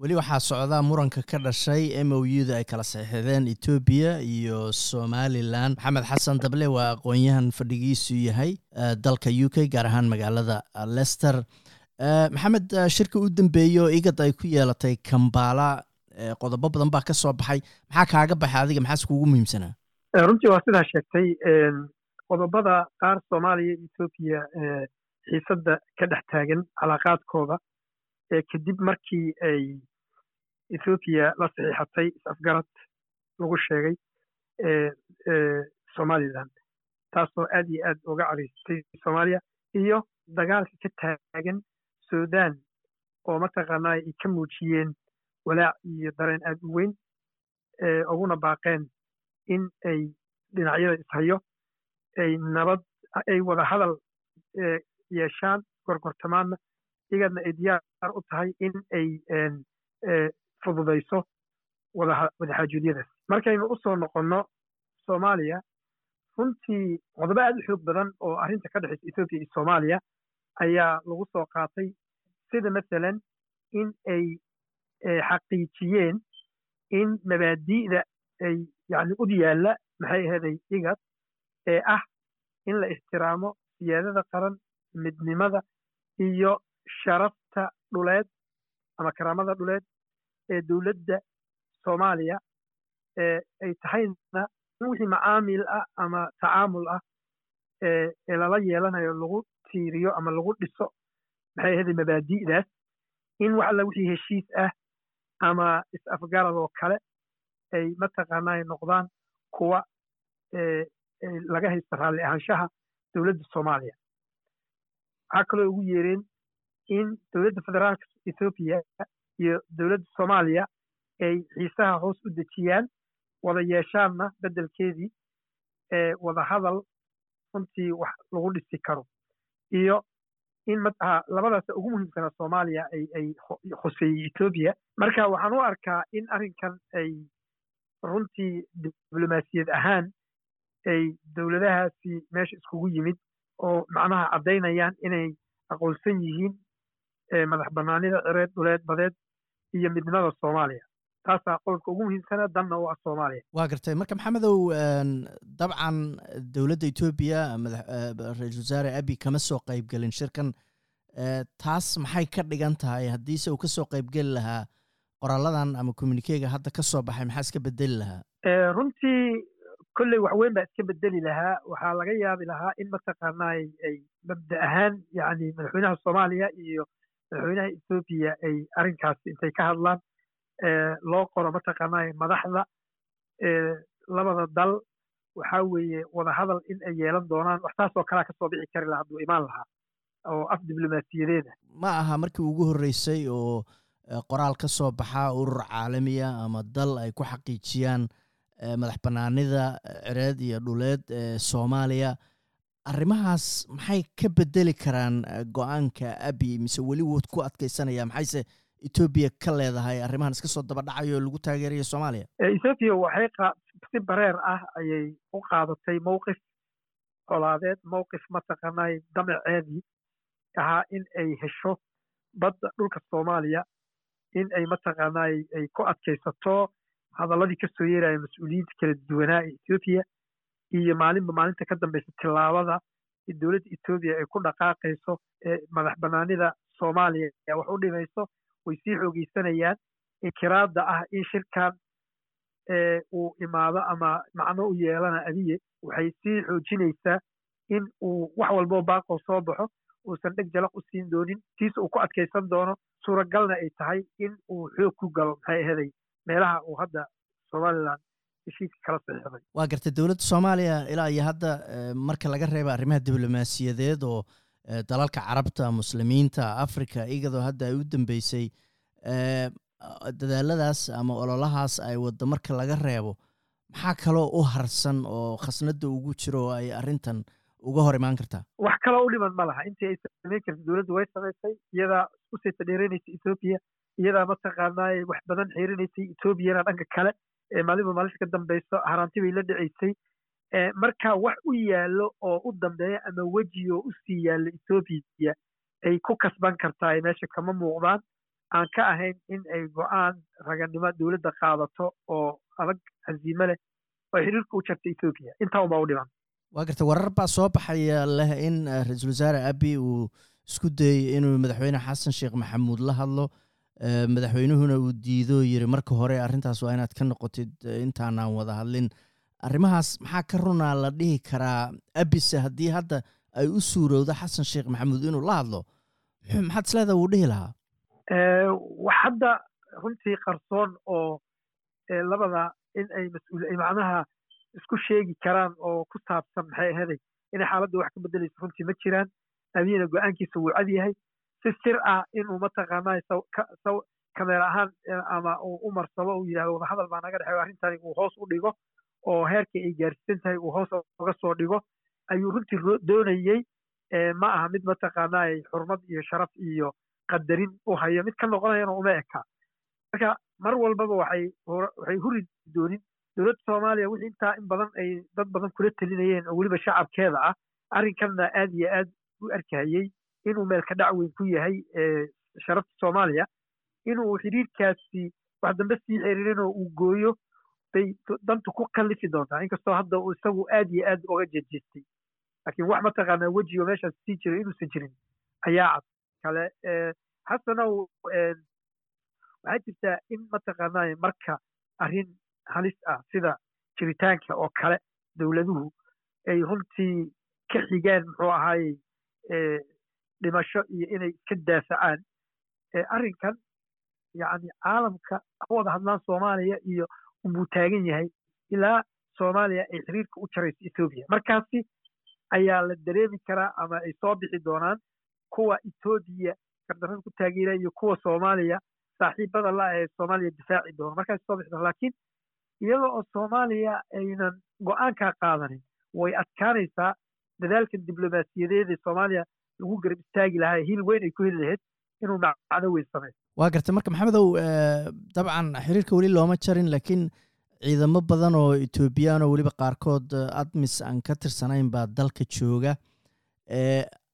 weli waxaa socdaa muranka ka dhashay m o u da ay kala saxiixdeen etoobiya iyo somalilan maxamed xasan dable waa aqoon-yahan fadhigiisu yahay dalka u k gaar ahaan magaalada lester maxamed shirka u dambeeyo igad ay ku yeelatay kambala qodobo badan baa ka soo baxay. Maxaa kaaga baxay adiga? Maxaas kuugu muhiimsanaa? Runtii waa sidaa sheegtay qodobada qaar soomaaliya iyo etoobiya xiisadda ka dhex taagan calaaqaadkooda kadib markii ay ethoobiya la saxiixatay is-afgarad lagu sheegay somalilan taasoo aad iyo aad uga cariisatay soomaaliya iyo dagaalka ka taagan sudan oo mataqaanaa ay ka muujiyeen walaac iyo dareen aad u weyn uguna baaqeen in ay dhinacyada ishayo ay nabad ay wada hadal yeeshaan gorgortamaadna iyagadna ay diyaar u tahay in ay fududayso wadaxaajuudyadaas markaynu u soo noqonno soomaaliya runtii qodobo aad u xoog badan oo arrinta ka dhexaysa ethoobiya iyo soomaaliya ayaa lagu soo qaatay sida masalan in ay xaqiijiyeen in mabaadi'da ay yani ud yaalla maxay aheeday igad ee ah in la ixtiraamo siyaadada qaran midnimada iyo sharafta dhuleed ama karaamada dhuleed ee dowladda soomaaliya ay tahayna in wixii macaamil ah ama tacaamul ah ee lala yeelanayo lagu tiiriyo ama lagu dhiso maxay aheeday mabaadi'daas in wax alla wixii heshiis ah ama is-afgarad oo kale ay mataqaanaa ay noqdaan kuwa laga haysta raalli ahaanshaha dowladda soomaaliya. Waxaa kaloo ugu yeereen in dowladda federaalka ethoobiya iyo dowladda soomaaliya ay xiisaha hoos u dejiyaan wada yeeshaanna beddelkeedii wada hadal runtii wax lagu dhisi karo. Iyo in mataha labadaasa ugu muhiimsanaa soomaaliya ay khuseeyey etoobiya marka waxaan u arkaa in arrinkan ay runtii diblomaasiyad ahaan ay dowladahaasi meesha iskugu yimid oo macnaha caddaynayaan inay aqoonsan yihiin madax bannaanida cireed dhuleed badeed iyo midnimada soomaaliya. Taasaa qodobka ugu muhiimsana danna u ah soomaaliya. Waa gartay. Marka maxamedow dabcan dowladda etoobiya ra'iisul wasaare abi kama soo qaybgelin shirkan. Taas maxay ka dhigan tahay? Haddiise uu ka soo qaybgeli lahaa qoralladan ama communikega hadda ka soo baxay maxaa iska bedeli lahaa? Runtii kolley wax weyn baa iska bedeli lahaa. Waxaa laga yaabi lahaa in mataqaanaa ay mabda ahaan yani madaxweynaha soomaaliya iyo madaxweynaha ethoobiya ay arrinkaasi intay ka hadlaan loo qoro mataqaanaa madaxda labada dal. Waxaa weeye wada hadal in ay yeelan doonaan wax taasoo kalea ka soo bixi kari laha hadduu imaan lahaa oo af diblomaasiyadeeda ma aha markii ugu horreysay oo qoraal ka soo baxa urur caalamiya ama dal ay ku xaqiijiyaan madax bannaanida cireed iyo dhuleed ee soomaaliya arrimahaas maxay ka bedeli karaan go'aanka abi mise weli wood ku adkaysanaya maxayse etoobiya ka leedahay? Arrimahan iska soo daba dhacayo lagu taageerayo soomaaliya? Ethoobiya waxay si bareer ah ayay u qaadatay mowqif colaadeed. Mowqif mataqaanaa damaceedii ahaa in ay hesho badda dhulka soomaaliya in ay mataqaanaa ay ku adkaysato hadalladii ka soo yeeraya mas'uuliyiinta kala duwanaa ee ethoobiya iyo maalinba maalinta ka dambaysa tillaabada dowladda etoobiya ay ku dhaqaaqayso madax bannaanida soomaaliya wax u dhimayso way sii xoogeysanayaan inkiraadda ah in shirkan uu imaado ama macno u yeelana abiye waxay sii xoojinaysaa in uu wax walboo baaqoo soo baxo uusan dheg jalaq u siin doonin tiisa uu ku adkaysan doono suuragalna ay tahay in uu xoog ku galo maxay aheday meelaha uu hadda somalilan heshiiska kala saxiixday waa gartay dowladda soomaaliya ilaa iyo hadda marka laga reeba arrimaha diblomaasiyadeed oo dalalka carabta muslimiinta africa iyadoo hadda ay u dambeysay dadaaladaas ama ololahaas ay waddo marka laga reebo maxaa kaloo u harsan oo khasnada ugu jiro oo ay arrintan uga hor imaan kartaa? Wax kaloo u dhiman ma laha. Intii ay samayn karta dowladdu way samaysay iyadaa isku sii tadheeranaysay iyadaa mataqaanaa wax badan xiirinaysay etoobiyana dhanka kale maalinba maalinta ka dambayso haraanti bay la dhacaysay. Marka wax u yaallo oo u dambeeya ama weji oo u sii yaallo ethoobiya ay ku kasban kartaa meesha kama muuqdaan. Aan ka ahayn in ay go'aan raganimo dowladda qaadato oo adag casiime leh oo xiriirka u jarta ethoobiya intaa unbaa u dhiman. Waa garta warar baa soo baxaya leh in ra'iisul wasaare abi uu isku dayey inuu madaxweyne xasan sheekh maxamuud la hadlo madaxweynuhuna uu diido yiri marka hore arrintaas waa inaad ka noqotid intaanaan wada hadlin. Arrimahaas maxaa ka runaa la dhihi karaa? Abise haddii hadda ay u suurowdo xasan sheekh maxamuud inuu la hadlo maxaad isleeda wuu dhihi lahaa? Wax hadda runtii qarsoon oo labada in ay mas'uul macnaha isku sheegi karaan oo ku saabsan maxay ahaday inay xaaladda wax ka bedelayso runtii ma jiraan abiyina go'aankiisa wuu cad yahay si sir ah inuu mataqaanaa kameer ahaan ama uu u marsado uu yidhahdo wadahadal baa naga dhexeeyo arrintani uu hoos u dhigo oo heerkii ay gaarsiisan tahay uu hoos uga soo dhigo. Ayuu runtii doonayey ma aha mid mataqaanaa xurmad iyo sharaf iyo qadarin u hayo mid ka noqonayana uma eka. Marka mar walbaba waxay huri doonin dowladda soomaaliya wixii intaa in badan ay dad badan kula telinayeen oo weliba shacabkeeda ah arrinkanna aad iyo aad u arkayey inuu meelka dhac weyn ku yahay sharafta soomaaliya. Inuu xiriirkaasi wax dambe sii xiriirin oo uu gooyo bay dantu ku kallifi doontaa. Inkastoo hadda isagu aad iyo aad uga jejeestay laakiin wax mataqaanaa wejigo meeshaas sii jiray inuusan jirin. Ayaa cad. Kale xasanow waxaa jirtaa in mataqaanaa marka arrin halis ah sida jiritaanka oo kale dowladuhu ay runtii ka xigaan muxuu ahaayey dhimasho iyo inay iska daafacaan arrinkan yacni caalamka ka wada hadlaan soomaaliya iyo unbuu taagan yahay ilaa soomaaliya ay xiriirka u jarayso ethoobiya markaasi ayaa la dareemi karaa ama ay soo bixi doonaan kuwa ethoobiya gardarrada ku taageera iyo kuwa soomaaliya saaxiibada la ee soomaaliya difaaci doona markaas soo bixi doona laakiin iyadoo oo soomaaliya aynan go'aankaa qaadanin way adkaanaysaa dadaalkan diblomaasiyadeed ee soomaaliya lagu garab istaagi lahaa hil weyn ay ku heli lahayd inuu macno weyn sameeyo waa gartay marka maxamedow dabcan xiriirka weli looma jarin laakiin ciidamo badan oo etoobiyaan oo weliba qaarkood admis aan ka tirsanayn baa dalka jooga.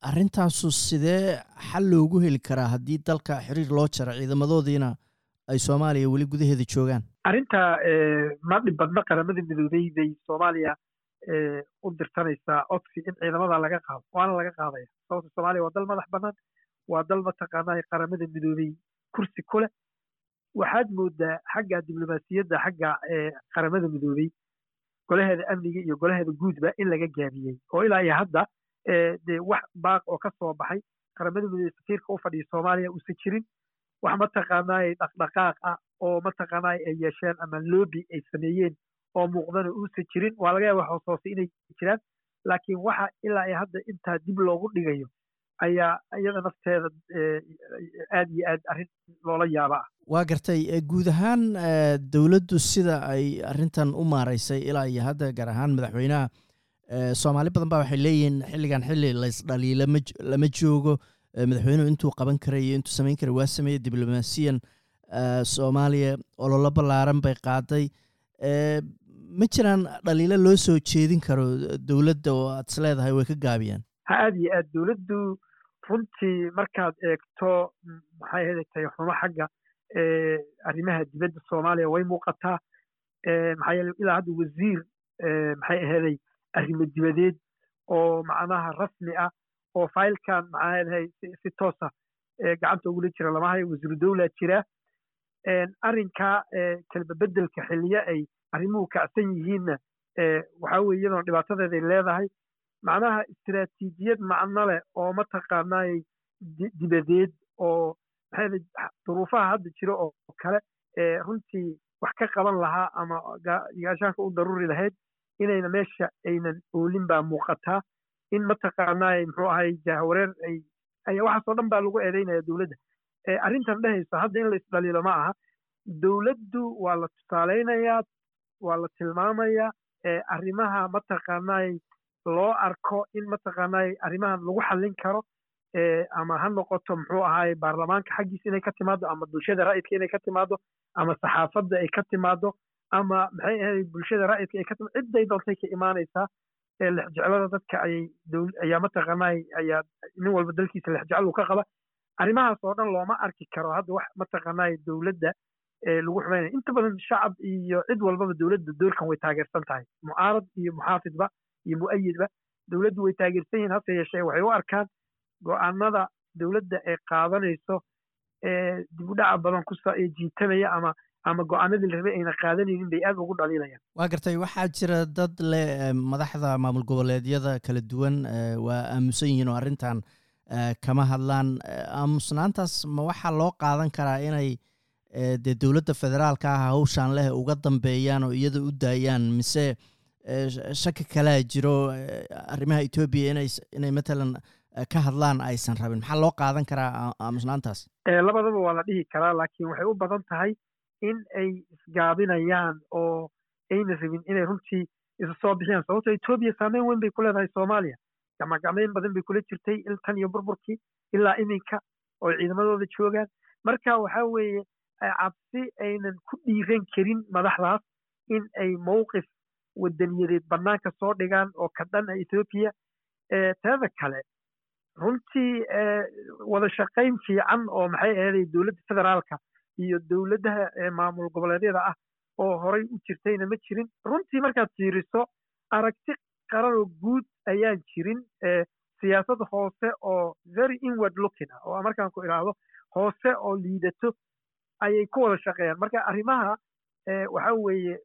Arrintaasu sidee xal loogu heli karaa haddii dalka xiriir loo jaro ciidamadoodiina ay soomaaliya weli gudaheeda joogaan? Arrinta ma dhib badna qaramada midoobey bay soomaaliya u dirsanaysaa codsi in ciidamada laga qaado waana laga qaadaya. Sababta soomaaliya waa dal madax bannaan waa dal mataqaanaa qaramada midoobey kursi ku leh. Waxaad moodaa xagga diblomaasiyadda xagga qaramada midoobey golaheeda amniga iyo golaheeda guudba in laga gaabiyey. Oo ilaa iyo hadda dee wax baaq oo ka soo baxay qaramada midoobey safiirka u fadhiya soomaaliya uusan jirin. Wax mataqaanaa dhaqdhaqaaq ah oo mataqaanaa ay yeesheen ama loobi ay sameeyeen oo muuqdana uusan jirin waa laga yaaba wax hoos hoose inay jiraan. Laakiin waxa ilaa iyo hadda intaa dib loogu dhigayo ayaa iyada nafteeda aad iyo aad arrin loola yaaba ah waa gartay guud ahaan dowladdu sida ay arrintan u maaraysay ilaa iyo hadda gaar ahaan madaxweynaha soomaali badan baa waxay leeyihiin xilligan xilli laysdhaliila lama joogo madaxweynuhu intuu qaban karay iyo intuu samayn karay waa sameeyey diblomaasiyan soomaaliya ololo ballaaran bay qaaday ma jiraan dhaliilo loo soo jeedin karo dowladda oo aad is leedahay way ka gaabiyaan? Ha aad iyo aad dowladdu runtii markaad eegto maxay hedatay xumo xagga arrimaha dibadda soomaaliya way muuqataa maxaa yeele ilaa hadda wasiir maxay aheeday arrimo dibadeed oo macnaha rasmi ah oo faylkan maxaa leedahay si toosa gacanta ugula jira lama hayo wasiiru dowlaa jira. Arrinkaa kalbabedelka xiliye ay arrimuhu kacsan yihiinna waxaa weye iyadoona dhibaatadeeday leedahay macnaha istiraatiijiyad macno leh oo mataqaanaay dibadeed oo maxaa duruufaha hadda jira oo kale runtii wax ka qaban lahaa ama gaashaanka u daruuri lahayd inayna meesha aynan oolin baa muuqataa in mataqaanaay muxuu ahay jahwareer ay waxaasoo dhan baa lagu eedeynaya dowladda. Arrintan dhehaysa hadda in la isdhaliilo ma aha. Dowladdu waa la tusaaleynayaa waa la tilmaamayaa arrimaha mataqaanaay loo arko in mataqaanaay arrimahan lagu xallin karo ama ha noqoto muxuu ahaay baarlamaanka xaggiisa inay ka timaado ama bulshada ra'yidka inay ka timaado ama saxaafadda ay ka timaado ama maxay ahayd bulshada ra'yidka ay ka timaado cidday doontay ka imaanaysaa lexjeclada dadka ayay ayaa mataqaanaay ayaa nin walba dalkiisa lexjecel uu ka qaba. Arrimahaas oo dhan looma arki karo hadda wax mataqaanaa dowladda lagu xumaynaya inta badan shacab iyo cid walbaba dowladda doorkan way taageersan tahay. Mucaarad iyo muxaafidba iyo mu'ayidba dowladdu way taageersan yihiin hase yeeshee waxay u arkaan go'aanada dowladda ay qaadanayso ee dib u dhaca badan kusa ee jiitamaya ama ama go'aanadii la rabay ayna qaadanaynin bay aad ugu dhaliilayaan. Waa gartay waxaa jira dad leh madaxda maamul goboleedyada kala duwan waa aamusan yihiin oo arrintan kama hadlaan. Aamusnaantaas ma waxaa loo qaadan karaa inay dee dowladda federaalka ah hawshaan leh uga dambeeyaan oo iyada u daayaan mise shaki kalaa jiro arrimaha etoobiya inay inay matalan ka hadlaan aysan rabin. Maxaa loo qaadan karaa aamusnaantaas labadaba waa la dhihi karaa laakiin waxay u badan tahay in ay isgaabinayaan oo ayna rabin inay runtii isu soo bixiyaan. Sababto etoobiya saameyn weyn bay ku leedahay soomaaliya. Gacmagacmeyn badan bay kula jirtay tan iyo burburkii ilaa iminka oo ciidamadooda joogaan. Marka waxaa weeye cabsi aynan ku dhiiran karin madaxdaas in ay mowqif wadaniyadeed bannaanka soo dhigaan oo ka dhan a ethoobiya teeda kale. Runtii wada shaqayn fiican oo maxay ahaday dowladda federaalka iyo dowladaha maamul goboleedyada ah oo horay u jirtayna ma jirin. Runtii markaad fiiriso aragti qaran oo guud ayaan jirin siyaasad hoose oo very inward looking ah oo markaan ku idhaahdo hoose oo liidato ayay ku wada shaqeeyaan. Marka arrimaha waxa weeye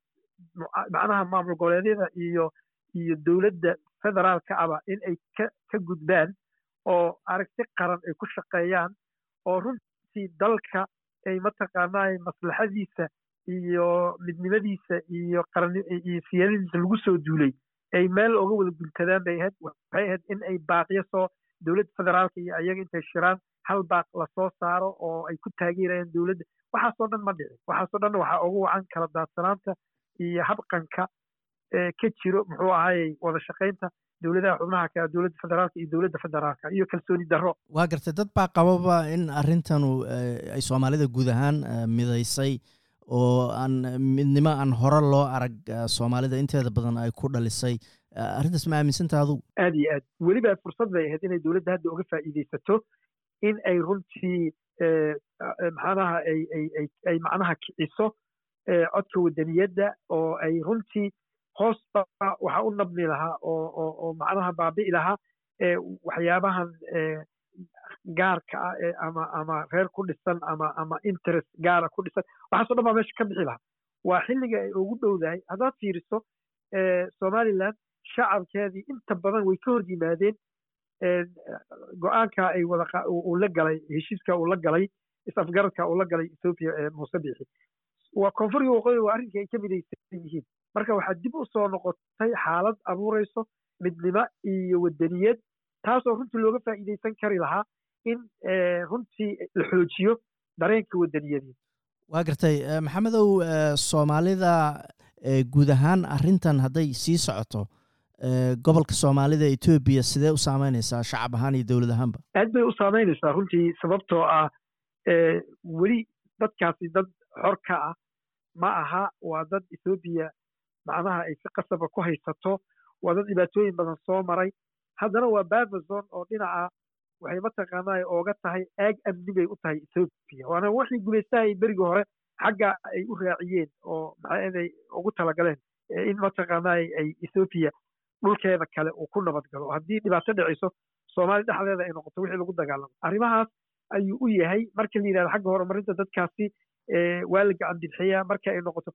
macnaha maamul goboleedyada iyo iyo dowladda federaalka aba in ay ka ka gudbaan oo aragti qaran ay ku shaqeeyaan oo runtii dalka ay mataqaanaa maslaxadiisa iyo midnimadiisa iyo qaran iyo siyaadadiisa lagu soo duulay. Ay meel oga wada guntadaan bay ahayd waxay ahayd in ay baaqiyo soo dowladda federaalka iyo ayaga intay shiraan hal baaq la soo saaro oo ay ku taageerayaan dowladda. Waxaasoo dhan ma dhicin waxaasoo dhan waxaa ugu wacan kala daadsanaanta iyo habqanka ka jiro muxuu ahayey wada shaqaynta dowladaha xubnaha ka dowladda federaalka iyo dowladda federaalka iyo kalsooni darro. Waa gartay dad baa qababa in arrintanu ay soomaalida guud ahaan midaysay oo aan midnimo aan hore loo arag soomaalida inteeda badan ay ku dhalisay. Arrintaas ma aaminsanta adugu aad iyo aad. Weliba fursad bay ahayd inay dowladda hadda uga faa'iidaysato in ay runtii maxaanaha ay ay ay macnaha kiciso codka wadaniyadda oo ay runtii hoosba waxa u nabmi lahaa oo macnaha baabi'i lahaa waxyaabahan gaarka ah ee ama ama reer ku dhisan ama ama interest gaara ku dhisan. Waxaasoo dhan baa meesha ka bixi lahaa. Waa xilliga ay ugu dhowdahay. Haddaad fiiriso somaliland shacabkeedii inta badan way ka hor yimaadeen go'aanka ay wada uu la galay heshiiska uu la galay is-afgaradka uu la galay ethoopia ee muuse bixi. Waa koonfuriga waqooyi waa arrinkii ay ka midaysan yihiin marka waxaa dib u soo noqotay xaalad abuurayso midnimo iyo wadaniyad taasoo runtii looga faa'iidaysan kari lahaa in runtii la xoojiyo dareenka wadaniyadeed waa gartay maxamedow soomaalida guud ahaan arrintan hadday sii socoto gobolka soomaalida etoobiya sidee u saameynaysaa shacab ahaan iyo dowlad ahaanba? Aad bay u saameynaysaa runtii sababtoo ah weli dadkaasi dad xor ka ah ma aha waa dad ethoobiya macnaha ay si qasaba ku haysato waa dad dhibaatooyin badan soo maray. Haddana waa babazon oo dhinaca waxay mataqaanaa ooga tahay aag amni bay u tahay ethoobiya waana waxii gumaystahay berigii hore xagga ay u raaciyeen oo maxaa ugu talagaleen in mataqaanaa ay ethoobiya dhulkeeda kale uu ku nabad galo. Haddii dhibaato dhiciso soomaali dhexdeeda ay noqoto wixii lagu dagaalamo. Arrimahaas ayuu u yahay marka la yidhahdo xagga horumarinta dadkaasi waa la gacan bidxiyaa marka ay noqoto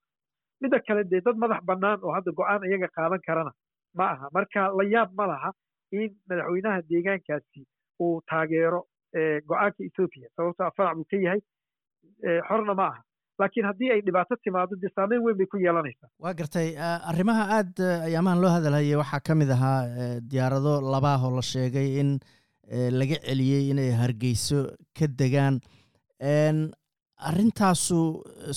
midda kale dee dad madax bannaan oo hadda go'aan iyaga qaadan karana ma aha. Marka la yaab ma laha in madaxweynaha deegaankaasi uu taageero go'aanka ethoobiya sababto farac buu ka yahay xorna ma aha laakiin haddii ay dhibaato timaado dee saameyn weyn bay ku yeelanaysaa. Waa gartay arrimaha aad ayaamahan loo hadalhayay waxaa ka mid ahaa diyaarado labaah oo la sheegay in laga celiyey inay hargeyso ka degaan. Arrintaasu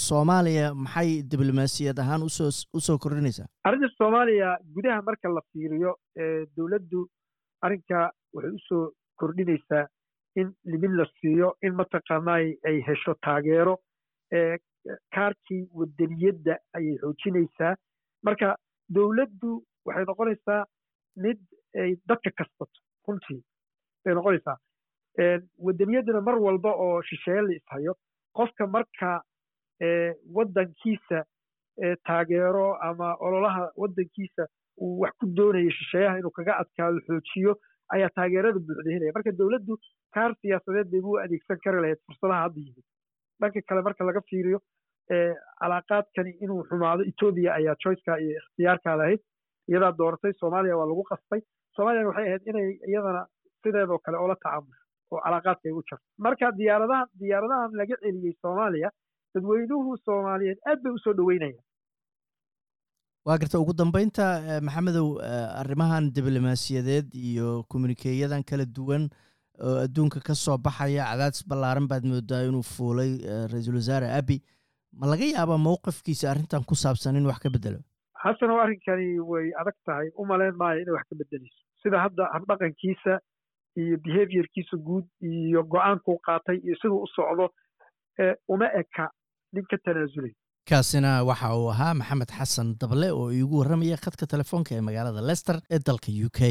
soomaaliya maxay diblomaasiyad ahaan u soo u soo kordhinaysaa? Arrinta soomaaliya gudaha marka la fiiriyo dowladdu arrinka waxay u soo kordhinaysaa in libin la siiyo in mataqaanaa ay hesho taageero kaarkii wadaniyadda ayay xoojinaysaa. Marka dowladdu waxay noqonaysaa mid ay dadka kasbato runtii bay noqonaysaa. Wadaniyaduna mar walba oo shisheeye la ishayo qofka marka waddankiisa taageero ama ololaha waddankiisa uu wax ku doonayo shisheeyaha inuu kaga adkaado xoojiyo ayaa taageerada buuxda helaya. Marka dowladdu kaar siyaasadeed bay u adeegsan kari lahayd fursadaha hadda yimid dhanka kale marka laga fiiriyo calaaqaadkani inuu xumaado etoobiya ayaa choiceka iyo ikhtiyaarkaa lahayd. Iyadaa dooratay soomaaliya waa lagu qasbay soomaaliyana waxay ahayd inay iyadana sideedoo kale oola tacaamusho oo calaaqaadka ay u jarto marka diyaaradahan diyaaradahan laga celiyey soomaaliya dadweynuhu soomaaliyeed aad bay u soo dhoweynayaan waa garta ugu dambeynta maxamedow arrimahan diblomaasiyadeed iyo communikeeyadan kala duwan oo adduunka ka soo baxaya cadaadis ballaaran baad moodaa inuu fuulay ra'iisul wasaare abi ma laga yaabaa mowqifkiisa arrintan ku saabsan in wax ka bedelo xasan oo arrinkani way adag tahay. U malayn maayo inay wax ka bedeleyso sida hadda habdhaqankiisa iyo behaviorkiisa guud iyo go'aankuu qaatay iyo siduu u socdo uma eka nin ka tanaasulay kaasina waxa uu ahaa maxamed xasan dable oo iigu warramaya khadka telefoonka ee magaalada lester ee dalka u k